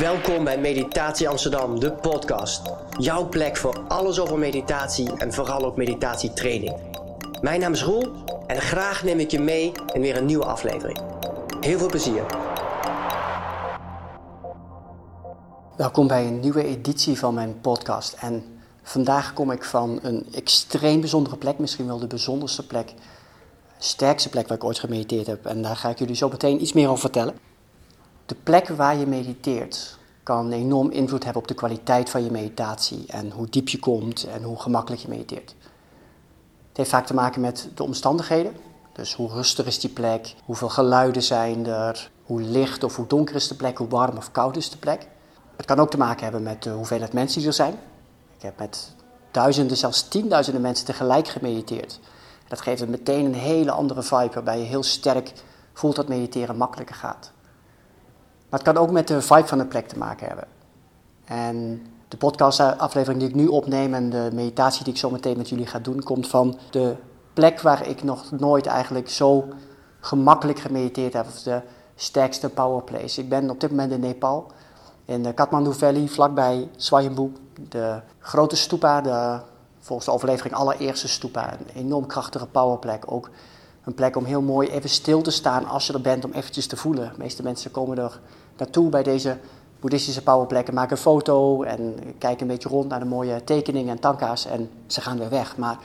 Welkom bij Meditatie Amsterdam, de podcast. Jouw plek voor alles over meditatie en vooral ook meditatietraining. Mijn naam is Roel en graag neem ik je mee in weer een nieuwe aflevering. Heel veel plezier. Welkom bij een nieuwe editie van mijn podcast. En vandaag kom ik van een extreem bijzondere plek, misschien wel de bijzonderste plek, sterkste plek waar ik ooit gemediteerd heb. En daar ga ik jullie zo meteen iets meer over vertellen. De plek waar je mediteert kan enorm invloed hebben op de kwaliteit van je meditatie en hoe diep je komt en hoe gemakkelijk je mediteert. Het heeft vaak te maken met de omstandigheden. Dus hoe rustig is die plek, hoeveel geluiden zijn er, hoe licht of hoe donker is de plek, hoe warm of koud is de plek. Het kan ook te maken hebben met de hoeveelheid mensen die er zijn. Ik heb met duizenden, zelfs tienduizenden mensen tegelijk gemediteerd. Dat geeft meteen een hele andere vibe waarbij je heel sterk voelt dat mediteren makkelijker gaat. Maar het kan ook met de vibe van de plek te maken hebben. En de podcastaflevering die ik nu opneem en de meditatie die ik zo meteen met jullie ga doen, komt van de plek waar ik nog nooit eigenlijk zo gemakkelijk gemediteerd heb. Of de sterkste powerplace. Ik ben op dit moment in Nepal, in de Kathmandu Valley, vlakbij Swayambhu. De grote stupa, de, volgens de overlevering allereerste stupa. Een enorm krachtige powerplek. Ook een plek om heel mooi even stil te staan als je er bent, om eventjes te voelen. De meeste mensen komen er naartoe bij deze boeddhistische powerplekken, maken een foto en kijken een beetje rond naar de mooie tekeningen en tanka's en ze gaan weer weg. Maar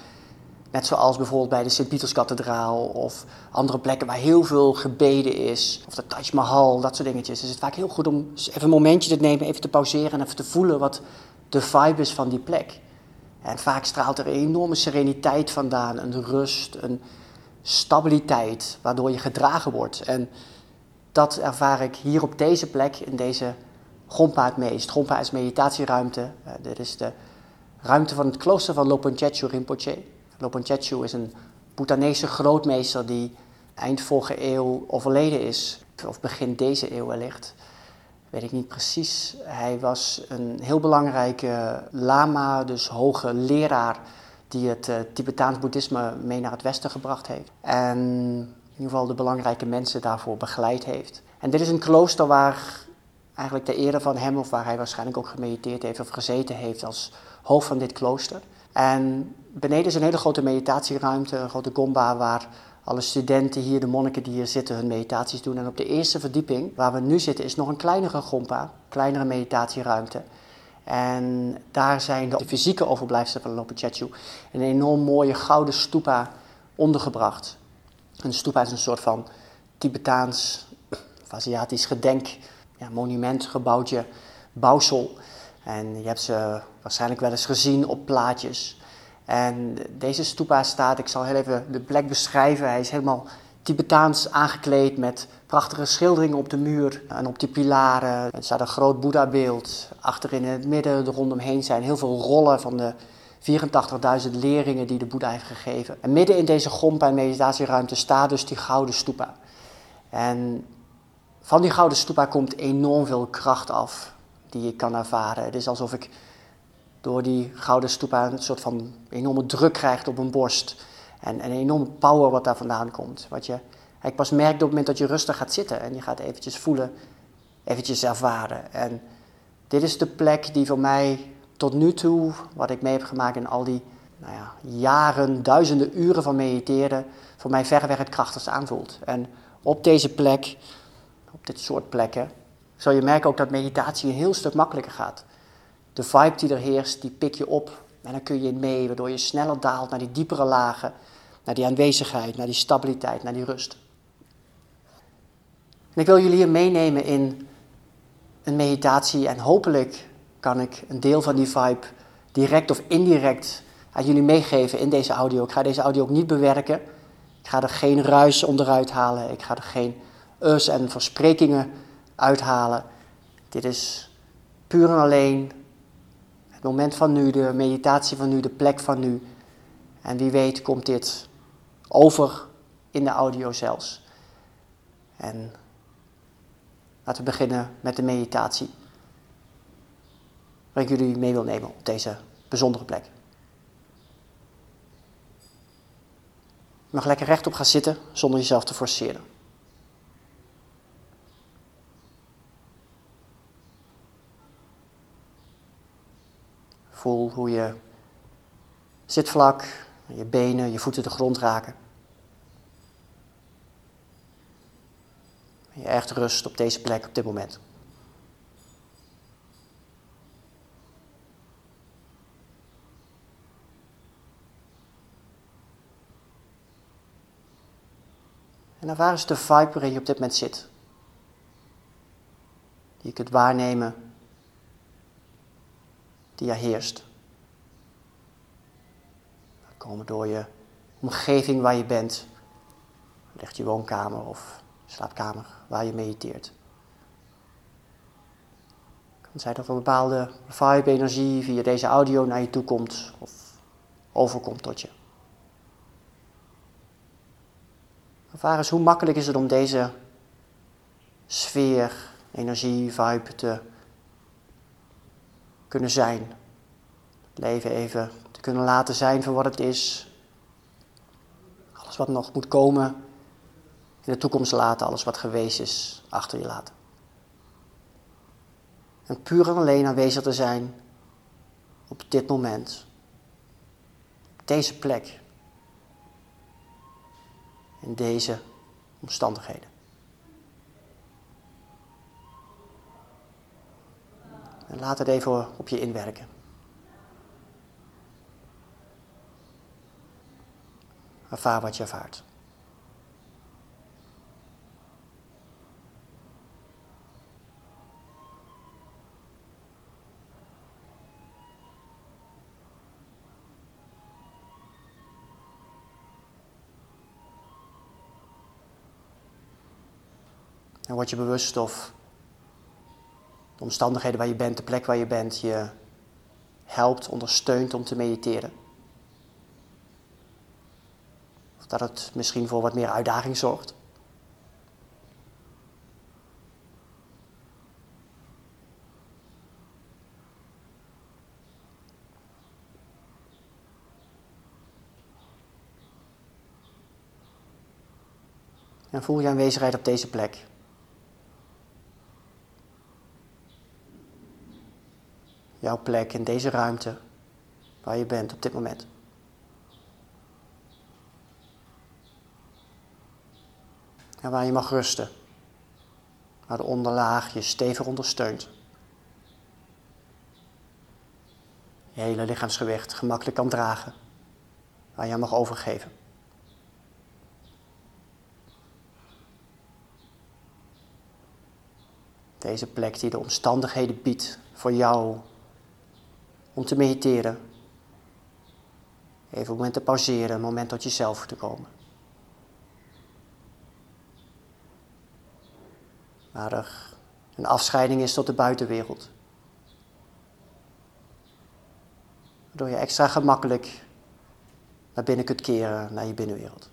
net zoals bijvoorbeeld bij de Sint-Pieterskathedraal of andere plekken waar heel veel gebeden is, of de Taj Mahal, dat soort dingetjes, is het vaak heel goed om even een momentje te nemen, even te pauzeren en even te voelen wat de vibe is van die plek. En vaak straalt er een enorme sereniteit vandaan, een rust, een stabiliteit, waardoor je gedragen wordt. En dat ervaar ik hier op deze plek, in deze Gompa het meest. Gompa is meditatieruimte. Uh, dit is de ruimte van het klooster van Lopon Rinpoche. Lopon is een Bhutanese grootmeester die eind vorige eeuw overleden is. Of begin deze eeuw wellicht. Weet ik niet precies. Hij was een heel belangrijke lama, dus hoge leraar, die het uh, Tibetaans boeddhisme mee naar het westen gebracht heeft. En in ieder geval de belangrijke mensen daarvoor begeleid heeft. En dit is een klooster waar eigenlijk de ere van hem, of waar hij waarschijnlijk ook gemediteerd heeft of gezeten heeft als hoofd van dit klooster. En beneden is een hele grote meditatieruimte, een grote gomba, waar alle studenten hier, de monniken die hier zitten, hun meditaties doen. En op de eerste verdieping, waar we nu zitten, is nog een kleinere gomba, kleinere meditatieruimte. En daar zijn de fysieke overblijfselen van Lopechechu, een enorm mooie gouden stupa ondergebracht. Een stupa is een soort van Tibetaans of Aziatisch gedenk, ja, monument, gebouwtje, bouwsel. En je hebt ze waarschijnlijk wel eens gezien op plaatjes. En deze stupa staat, ik zal heel even de plek beschrijven. Hij is helemaal Tibetaans aangekleed met prachtige schilderingen op de muur en op de pilaren. Er staat een groot Boeddha-beeld. Achterin in het midden, er rondomheen zijn heel veel rollen van de 84.000 leerlingen die de Boeddha heeft gegeven. En midden in deze gompa en meditatieruimte staat dus die gouden stupa. En van die gouden stupa komt enorm veel kracht af die ik kan ervaren. Het is alsof ik door die gouden stupa een soort van enorme druk krijg op mijn borst. En een enorme power wat daar vandaan komt. Wat je ik pas merkt op het moment dat je rustig gaat zitten en je gaat eventjes voelen, eventjes ervaren. En dit is de plek die voor mij tot nu toe, wat ik mee heb gemaakt in al die nou ja, jaren, duizenden uren van mediteren, voor mij verreweg het krachtigst aanvoelt. En op deze plek, op dit soort plekken, zal je merken ook dat meditatie een heel stuk makkelijker gaat. De vibe die er heerst, die pik je op en dan kun je mee, waardoor je sneller daalt naar die diepere lagen, naar die aanwezigheid, naar die stabiliteit, naar die rust. En ik wil jullie hier meenemen in een meditatie en hopelijk kan ik een deel van die vibe direct of indirect aan jullie meegeven in deze audio. Ik ga deze audio ook niet bewerken. Ik ga er geen ruis onderuit halen. Ik ga er geen us en versprekingen uithalen. Dit is puur en alleen het moment van nu, de meditatie van nu, de plek van nu. En wie weet komt dit over in de audio zelfs. En laten we beginnen met de meditatie waar ik jullie mee wil nemen op deze bijzondere plek. Je mag lekker rechtop gaan zitten zonder jezelf te forceren. Voel hoe je zitvlak, je benen, je voeten de grond raken. Je echt rust op deze plek op dit moment. En waar is de vibe waarin je op dit moment zit? Die je kunt waarnemen, die er heerst. komen door je omgeving waar je bent. Ligt je woonkamer of slaapkamer waar je mediteert. Kan zijn dat een bepaalde vibe-energie via deze audio naar je toe komt of overkomt tot je. Ervaar eens hoe makkelijk is het om deze sfeer, energie, vibe te kunnen zijn. Leven even te kunnen laten zijn voor wat het is. Alles wat nog moet komen in de toekomst laten, alles wat geweest is achter je laten. En puur en alleen aanwezig te zijn op dit moment, op deze plek in deze omstandigheden. En laat het even op je inwerken. Ervaar wat je ervaart. En word je bewust of de omstandigheden waar je bent, de plek waar je bent, je helpt, ondersteunt om te mediteren. Of dat het misschien voor wat meer uitdaging zorgt. En voel je aanwezigheid op deze plek. Jouw plek in deze ruimte waar je bent op dit moment. En waar je mag rusten. Waar de onderlaag je stevig ondersteunt. Je hele lichaamsgewicht gemakkelijk kan dragen. Waar je mag overgeven. Deze plek die de omstandigheden biedt voor jou om te mediteren. Even een moment te pauzeren, een moment tot jezelf te komen. Waar er een afscheiding is tot de buitenwereld. Waardoor je extra gemakkelijk naar binnen kunt keren, naar je binnenwereld.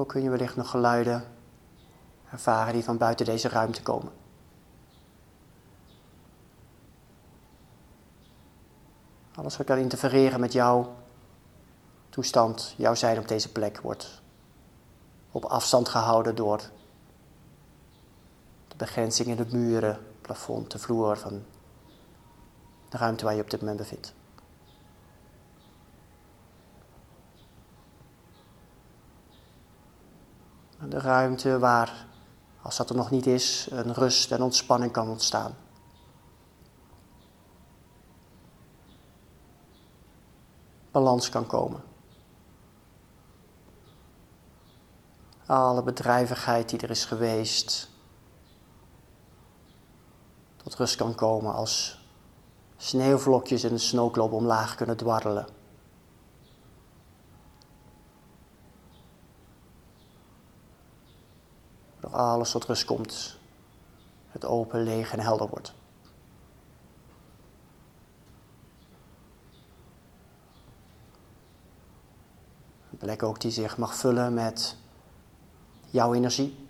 Ook kun je wellicht nog geluiden ervaren die van buiten deze ruimte komen. Alles wat kan interfereren met jouw toestand, jouw zijn op deze plek, wordt op afstand gehouden door de begrenzing in de muren, plafond, de vloer van de ruimte waar je op dit moment bevindt. De ruimte waar, als dat er nog niet is, een rust en ontspanning kan ontstaan. Balans kan komen. Alle bedrijvigheid die er is geweest, tot rust kan komen als sneeuwvlokjes in een snow omlaag kunnen dwarrelen. Alles tot rust komt. Het open, leeg en helder wordt. Een plek ook die zich mag vullen met jouw energie.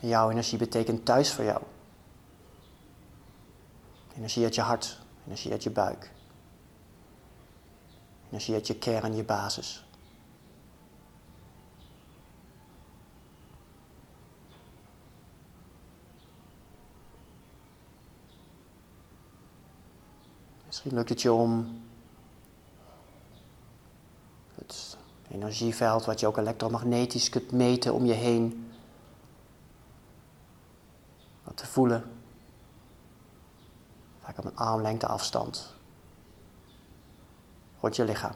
jouw energie betekent thuis voor jou. Energie uit je hart, energie uit je buik. Energie uit je kern, je basis. Misschien lukt het je om het energieveld, wat je ook elektromagnetisch kunt meten om je heen, wat te voelen. Vaak op een armlengte afstand. Rond je lichaam.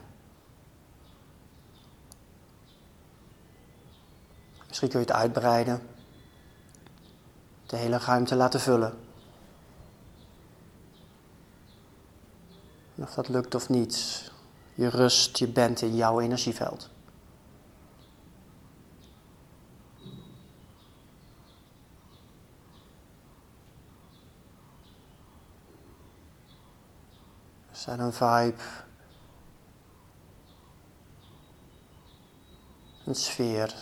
Misschien kun je het uitbreiden. De hele ruimte laten vullen. of dat lukt of niet. Je rust, je bent in jouw energieveld. Er een vibe, een sfeer,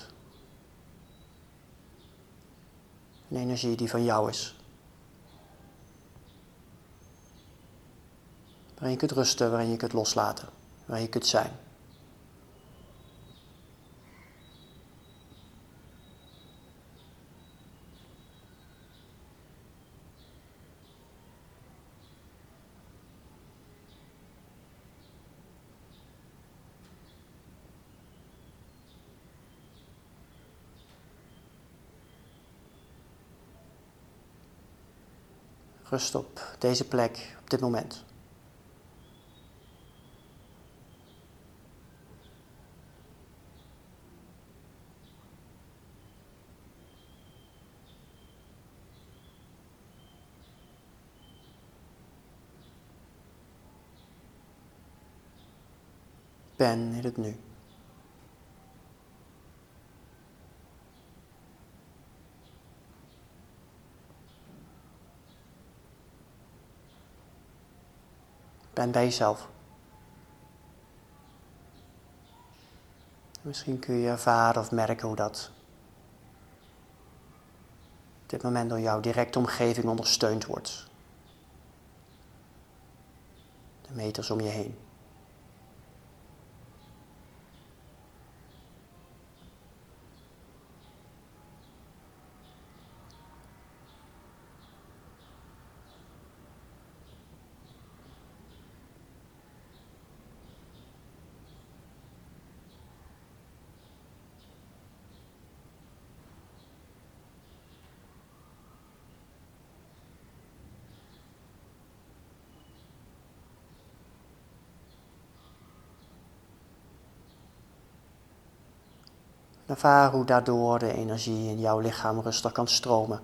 een energie die van jou is. Waarin je kunt rusten, waarin je kunt loslaten, waarin je kunt zijn. Rust op deze plek, op dit moment. ben in het nu. Ben bij jezelf. Misschien kun je ervaren of merken hoe dat op dit moment door jouw directe omgeving ondersteund wordt. De meters om je heen. Ervaar hoe daardoor de energie in jouw lichaam rustig kan stromen.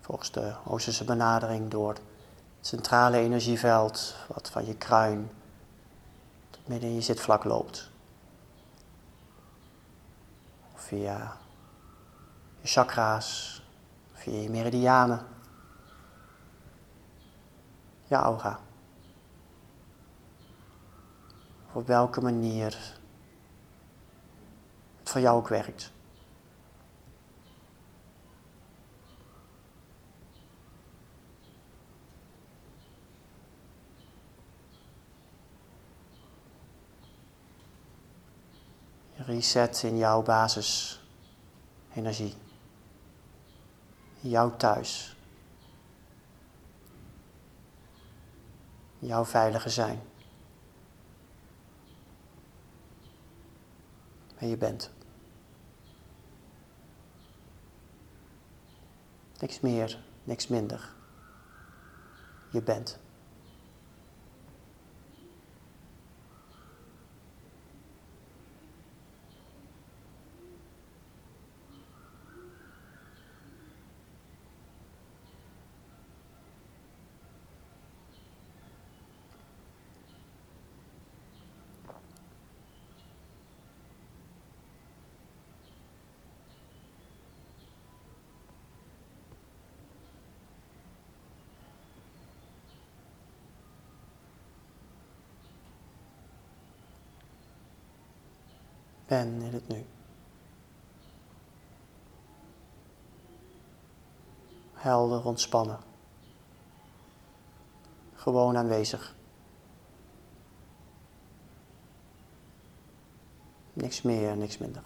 Volgens de Oosterse benadering door het centrale energieveld, wat van je kruin tot midden in je zitvlak loopt. Of via je chakra's, via je meridianen je aura. op welke manier het voor jou ook werkt. Reset in jouw basisenergie. In jouw thuis. Jouw veilige zijn. En je bent. Niks meer, niks minder. Je bent. ben in het nu. Helder ontspannen. Gewoon aanwezig. Niks meer, niks minder.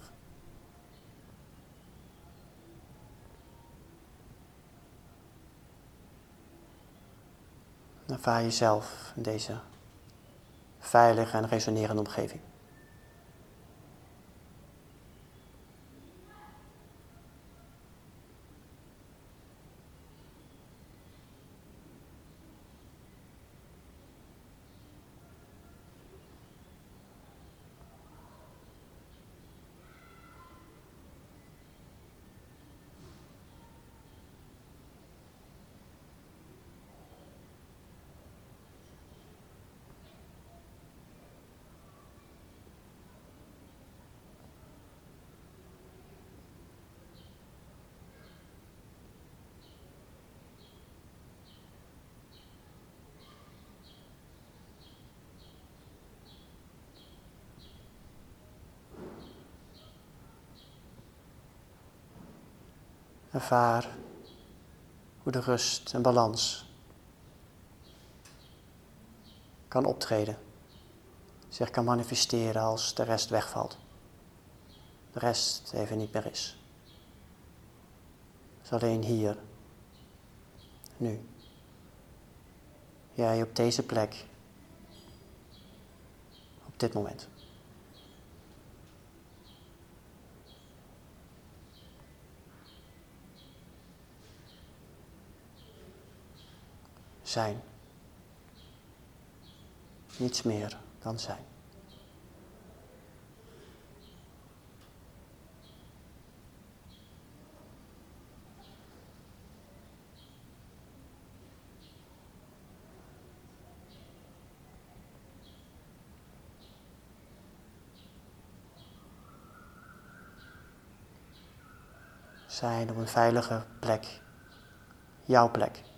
Ervaar jezelf in deze veilige en resonerende omgeving. Ervaar hoe de rust en balans kan optreden, zich kan manifesteren als de rest wegvalt. De rest even niet meer is. Het is alleen hier, nu. Jij op deze plek, op dit moment. Zijn. Niets meer dan zijn. Zijn op een veilige plek, jouw plek.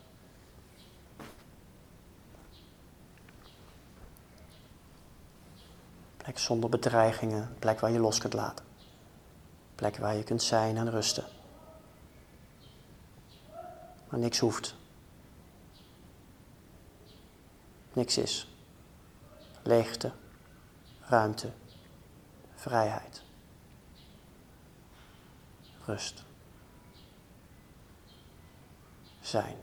Zonder bedreigingen, plek waar je los kunt laten. Plek waar je kunt zijn en rusten. Maar niks hoeft. Niks is. Leegte, ruimte, vrijheid. Rust. Zijn.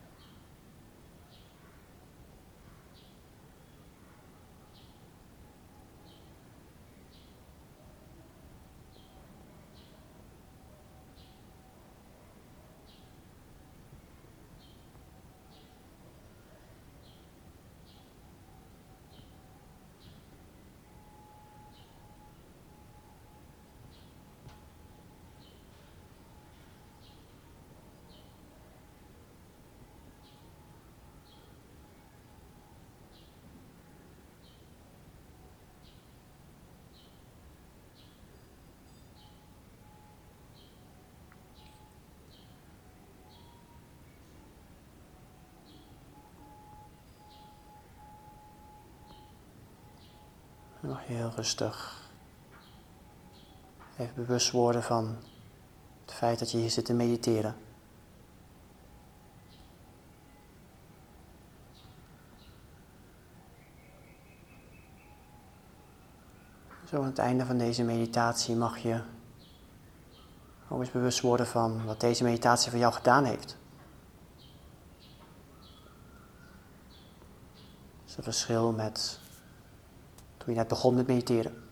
Nog heel rustig. Even bewust worden van het feit dat je hier zit te mediteren. Zo aan het einde van deze meditatie mag je ook eens bewust worden van wat deze meditatie voor jou gedaan heeft. Dat is het verschil met toen je net begon met mediteren.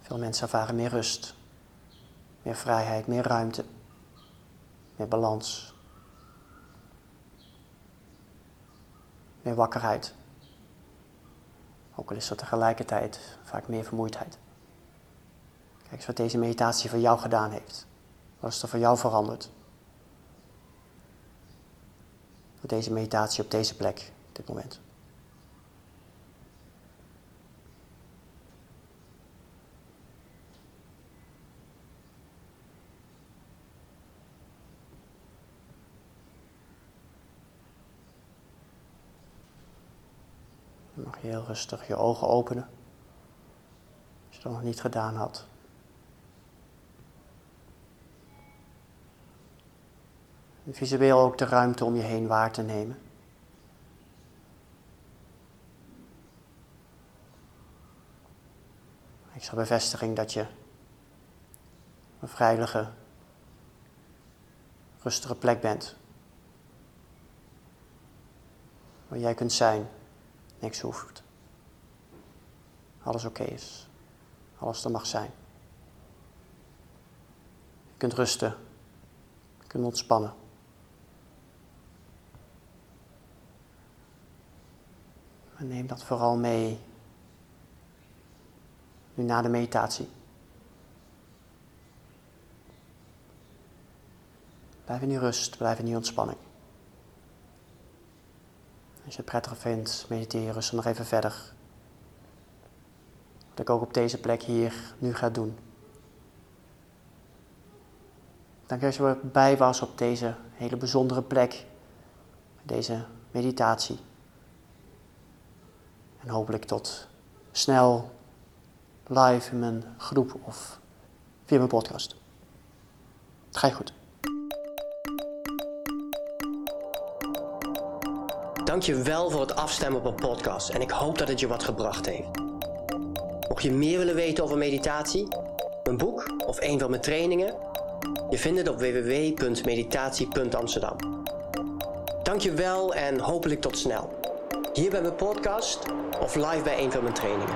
Veel mensen ervaren meer rust, meer vrijheid, meer ruimte, meer balans, meer wakkerheid. Ook al is er tegelijkertijd vaak meer vermoeidheid. Kijk eens wat deze meditatie voor jou gedaan heeft. Wat is er voor jou veranderd? Voor deze meditatie op deze plek, op dit moment. Mag je heel rustig je ogen openen. je dat nog niet gedaan had. Visueel ook de ruimte om je heen waar te nemen. Ik zal bevestiging dat je een veilige, rustige plek bent. Waar jij kunt zijn, niks hoeft. Alles oké is, alles er mag zijn. Je kunt rusten, je kunt ontspannen. En neem dat vooral mee nu na de meditatie. Blijf in die rust, blijf in die ontspanning. Als je het prettig vindt, mediteer rustig nog even verder. Wat ik ook op deze plek hier nu ga doen. Dank dat je erbij was op deze hele bijzondere plek. Deze meditatie. Hopelijk tot snel live in mijn groep of via mijn podcast. Het gaat goed. Dank je wel voor het afstemmen op een podcast en ik hoop dat het je wat gebracht heeft. Mocht je meer willen weten over meditatie, een boek of een van mijn trainingen, je vindt het op www.meditatie.amsterdam. Dank je wel en hopelijk tot snel. Hier bij mijn podcast of live bij een van mijn trainingen.